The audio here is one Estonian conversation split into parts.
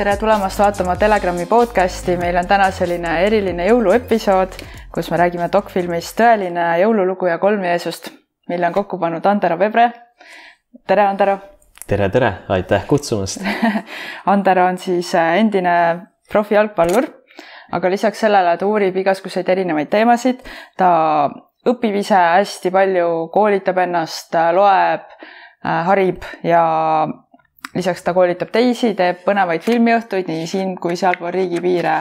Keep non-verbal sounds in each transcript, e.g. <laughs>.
tere tulemast vaatama Telegrami podcasti, meil on täna selline eriline jõuluepisood, kus me räägime dokfilmist Tõeline jõululugu ja kolm Jeesust, mille on kokku pannud Andero Vebre. tere, Andero. tere, tere, aitäh kutsumast <laughs> Andero on siis äh, endine profijalgpallur, aga lisaks sellele ta uurib igasuguseid erinevaid teemasid, ta õpib ise hästi palju, koolitab ennast, loeb, äh, harib ja lisaks ta koolitab teisi, teeb põnevaid filmiõhtuid nii siin kui sealpool riigipiire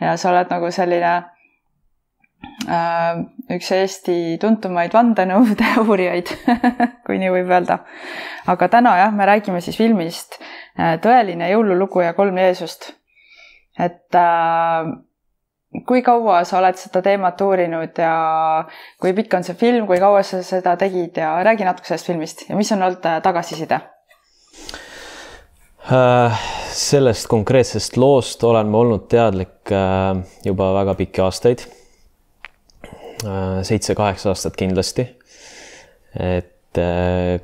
ja sa oled nagu selline äh, üks Eesti tuntumaid vandenõude <laughs> uurijaid <laughs> kui nii võib öelda. aga täna jah, me räägime siis filmist äh, Tõeline jõululugu ja kolm Jeesust. et äh, kui kaua sa oled seda teemat uurinud ja kui pikk on see film, kui kaua sa seda tegid ja räägi natuke sellest filmist ja mis on olnud äh, tagasiside? Äh, sellest konkreetsest loost olen ma olnud teadlik äh, juba väga pikki aastaid. Äh, seitse-kaheksa aastat kindlasti. et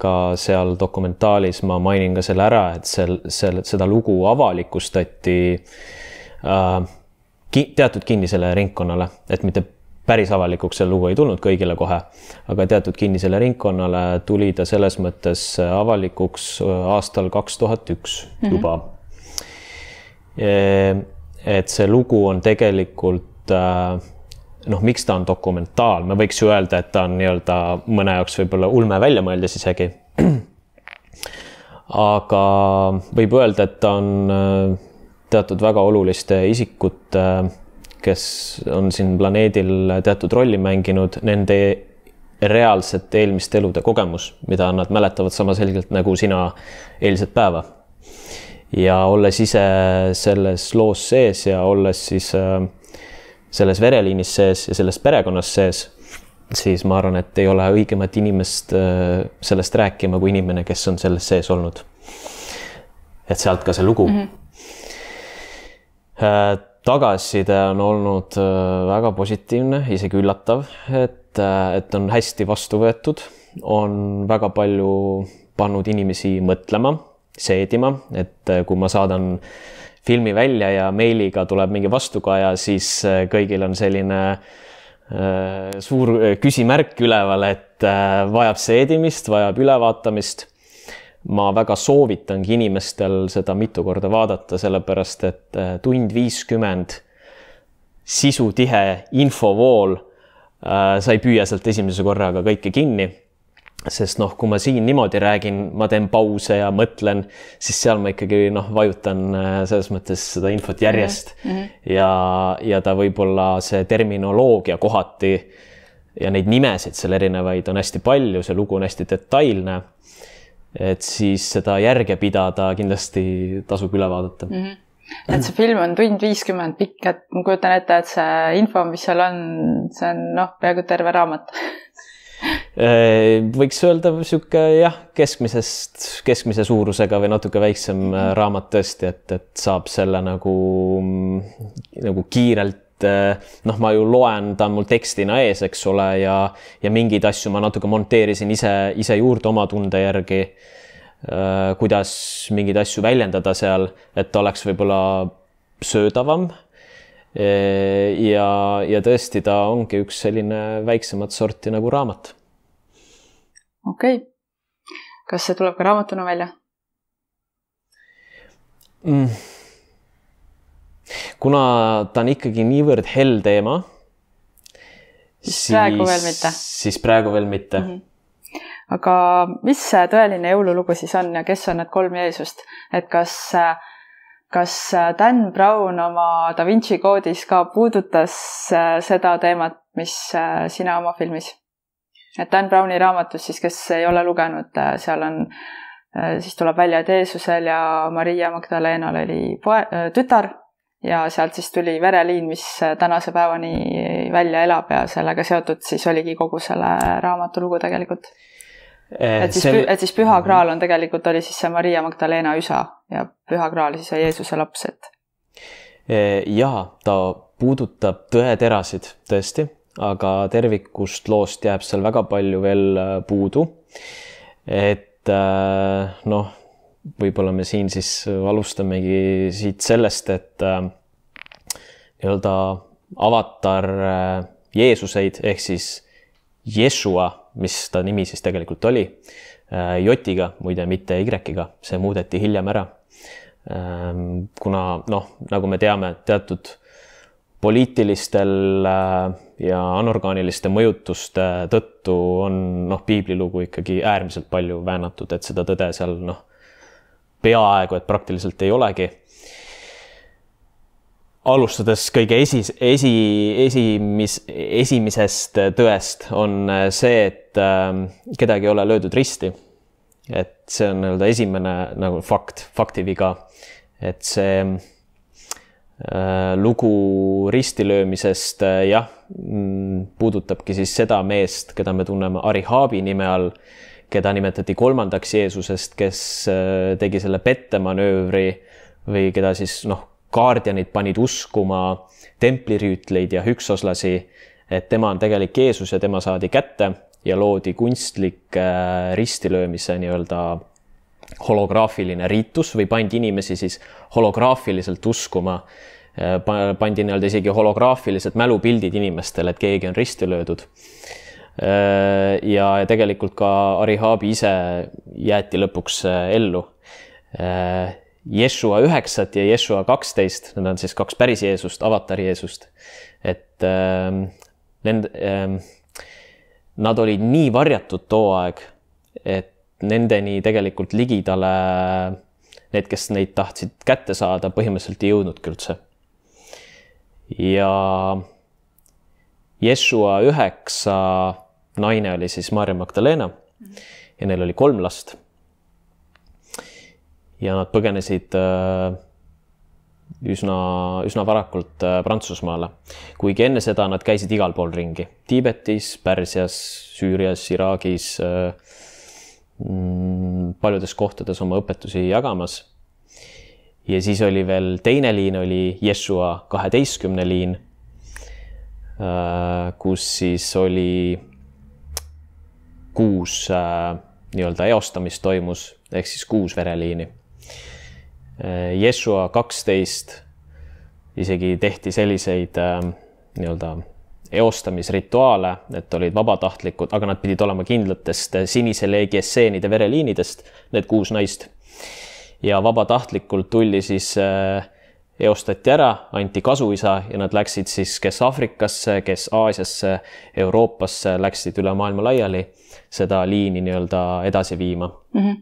ka seal dokumentaalis ma mainin ka selle ära, et sel, sel, seda lugu avalikustati teatud kinnisele ringkonnale, et mitte päris avalikuks see lugu ei tulnud kõigile kohe, aga teatud kinnisele ringkonnale tuli ta selles mõttes avalikuks äh, aastal kaks tuhat üks mhm. juba mm. -hmm. et see lugu on tegelikult äh, noh, miks ta on dokumentaal, me võiks ju öelda, et ta on nii-öelda mõne jaoks võib-olla ulme väljamõeldis isegi. aga võib öelda, et ta on äh, teatud väga oluliste isikute kes on siin planeedil teatud rolli mänginud, nende reaalset eelmiste elude kogemus, mida nad mäletavad sama selgelt nagu sina eilset päeva. ja olles ise selles loos sees ja olles siis äh, selles vereliinis sees ja selles perekonnas sees, siis ma arvan, et ei ole õigemat inimest äh, sellest rääkima kui inimene, kes on selles sees olnud. et sealt ka see lugu mm. -hmm tagasiside on olnud äh, väga positiivne, isegi üllatav, et, äh, et on hästi vastu võetud, on väga palju pannud inimesi mõtlema, seedima, et äh, kui ma saadan filmi välja ja meiliga tuleb mingi vastukaja, siis kõigil on selline suur küsimärk üleval, et vajab seedimist, vajab ülevaatamist ma väga soovitangi inimestel seda mitu korda vaadata, sellepärast et äh, tund viiskümmend sisutihe infovool äh,. sa ei püüa sealt esimese korraga kõike kinni. sest noh, kui ma siin niimoodi räägin, ma teen pause ja mõtlen, siis seal ma ikkagi noh, vajutan äh, selles mõttes seda infot järjest mm -hmm. ja, ja ta võib-olla see terminoloogia kohati ja neid nimesid seal erinevaid on hästi palju, see lugu on hästi detailne et siis seda järge pidada kindlasti tasub üle vaadata mm. -hmm et see film on tund viiskümmend pikk, et ma kujutan ette, et see info, mis seal on, see on noh, peaaegu terve raamat äh, võiks öelda sihuke jah, keskmisest, keskmise suurusega või natuke väiksem äh, raamat tõesti, et, et saab selle nagu, nagu kiirelt noh, ma ju loen, ta on mul tekstina ees, eks ole, ja, ja mingeid asju ma natuke monteerisin ise, ise juurde oma tunde järgi. Eh, kuidas mingeid asju väljendada seal, et ta oleks võib-olla söödavam. Eh, ja, ja tõesti, ta ongi üks selline väiksemat sorti nagu raamat. okei okay., kas see tuleb ka raamatuna välja mm.? Kuna ta on ikkagi niivõrd hell teema. siis praegu veel mitte. siis praegu veel mitte mm. -hmm aga mis see tõeline jõululugu siis on ja kes on need kolm Jeesust, et kas, kas Dan Brown oma Da Vinci koodis ka puudutas seda teemat, mis sina oma filmis? et Dan Browni raamatus siis, kes ei ole lugenud, seal on, siis tuleb välja, et Jeesusel ja Maria Magdalenal oli poe, tütar ja sealt siis tuli vereliin, mis tänase päevani välja elab ja sellega seotud siis oligi kogu selle raamatu lugu tegelikult. Eh, et siis see..., et siis Püha Graal on tegelikult, oli siis see Maria Magdalena üsa ja Püha Graal siis on Jeesuse laps, et. Eh, jaa, ta puudutab tõeterasid tõesti, aga tervikust loost jääb seal väga palju veel äh, puudu. et äh, noh võib-olla me siin siis alustamegi siit sellest, et äh, nii-öelda avatar äh, Jeesuseid ehk siis Jeshua, mis ta nimi siis tegelikult oli, äh, J-ga, muide, mitte Y-ga, see muudeti hiljem ära. Ähm, kuna noh, nagu me teame, teatud poliitilistel ja anorgaaniliste mõjutuste tõttu on noh, piiblilugu ikkagi äärmiselt palju väänatud, et seda tõde seal noh, peaaegu et praktiliselt ei olegi. Alustades kõige esi, esi, esimis, esimesest tõest on see, et äh, kedagi ei ole löödud risti. et see on nii-öelda esimene nagu fakt, faktiviga, et see äh, lugu ristilöömisest äh, jah, mm, puudutabki siis seda meest, keda me tunneme Arihaabi nime all, keda nimetati kolmandaks Jeesusest, kes äh, tegi selle pettemanöövri või keda siis noh kaardianid panid uskuma templirüütleid ja hüksoslasi, et tema on tegelik Jeesus ja tema saadi kätte ja loodi kunstlik äh, ristilöömise nii-öelda holograafiline riitus või pandi inimesi siis holograafiliselt uskuma. Äh, pandi nii-öelda isegi holograafilised mälupildid inimestele, et keegi on risti löödud. Äh, ja tegelikult ka Arihaabi ise jäeti lõpuks ellu Jeshua üheksat ja Jeshua kaksteist, need on siis kaks päris Jeesust, avatari Jeesust. et äh, nende äh,, nad olid nii varjatud too aeg, et nendeni tegelikult ligidale need, kes neid tahtsid kätte saada, põhimõtteliselt ei jõudnudki üldse. ja Jeshua üheksa naine oli siis Maarja Magdalena ja neil oli kolm last ja nad põgenesid äh, üsna, üsna varakult äh, Prantsusmaale. kuigi enne seda nad käisid igal pool ringi, Tiibetis, Pärsias, Süürias, Iraagis, äh, mm, paljudes kohtades oma õpetusi jagamas. ja siis oli veel teine liin, oli Jeshua kaheteistkümne liin, kus siis oli kuus nii-öelda eostamist toimus, ehk siis kuus vereliini Äh, Jeshua kaksteist isegi tehti selliseid äh, nii-öelda eostamisrituaale, et olid vabatahtlikud, aga nad pidid olema kindlatest äh, sinise leegi esseenide vereliinidest, need kuus naist. ja vabatahtlikult tulli siis eostati ära, anti kasuisa ja nad läksid siis, kes Aafrikasse, kes Aasiasse, Euroopasse, läksid üle maailma laiali seda liini nii-öelda edasi viima mm. -hmm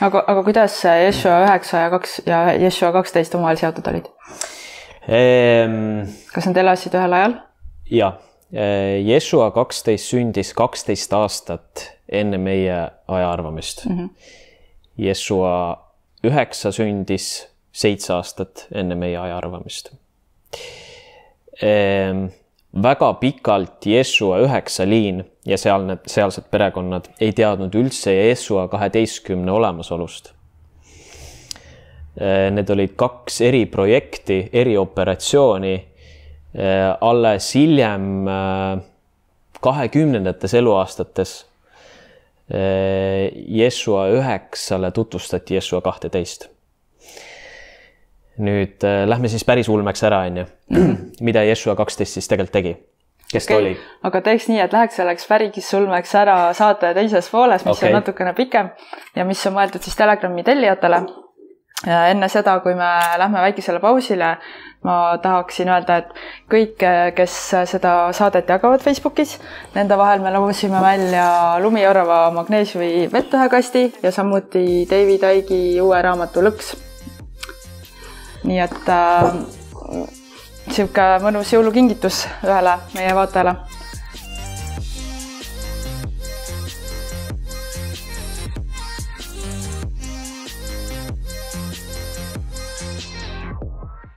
aga, aga kuidas Yeshua üheksa ja kaks ja Yeshua kaksteist omavahel seotud olid ehm...? kas nad elasid ühel ajal? ja, Yeshua kaksteist sündis kaksteist aastat enne meie ajaarvamist mm. -hmm. Yeshua üheksa sündis seitse aastat enne meie ajaarvamist ehm väga pikalt Jeshua üheksa liin ja seal need sealsed perekonnad ei teadnud üldse Jeshua kaheteistkümne olemasolust. Äh, need olid kaks eriprojekti, erioperatsiooni. Äh, alles hiljem äh, kahekümnendates eluaastates Jeshua üheksale tutvustati Jeshua kahteteist nüüd äh, lähme siis päris ulmeks ära, onju. mida Jeshua kaksteist siis tegelikult tegi? kes okay. ta oli? aga teeks nii, et läheks selleks päris ulmeks ära saate teises pooles, mis okay. on natukene pikem ja mis on mõeldud siis Telegrami tellijatele. enne seda, kui me lähme väikesele pausile, ma tahaksin öelda, et kõik, kes seda saadet jagavad Facebookis, nende vahel me lubasime välja Lumiorava magneesiumi vettühekasti ja samuti David Aigi uue raamatu Lõks nii et äh, sihuke mõnus jõulukingitus ühele meie vaatajale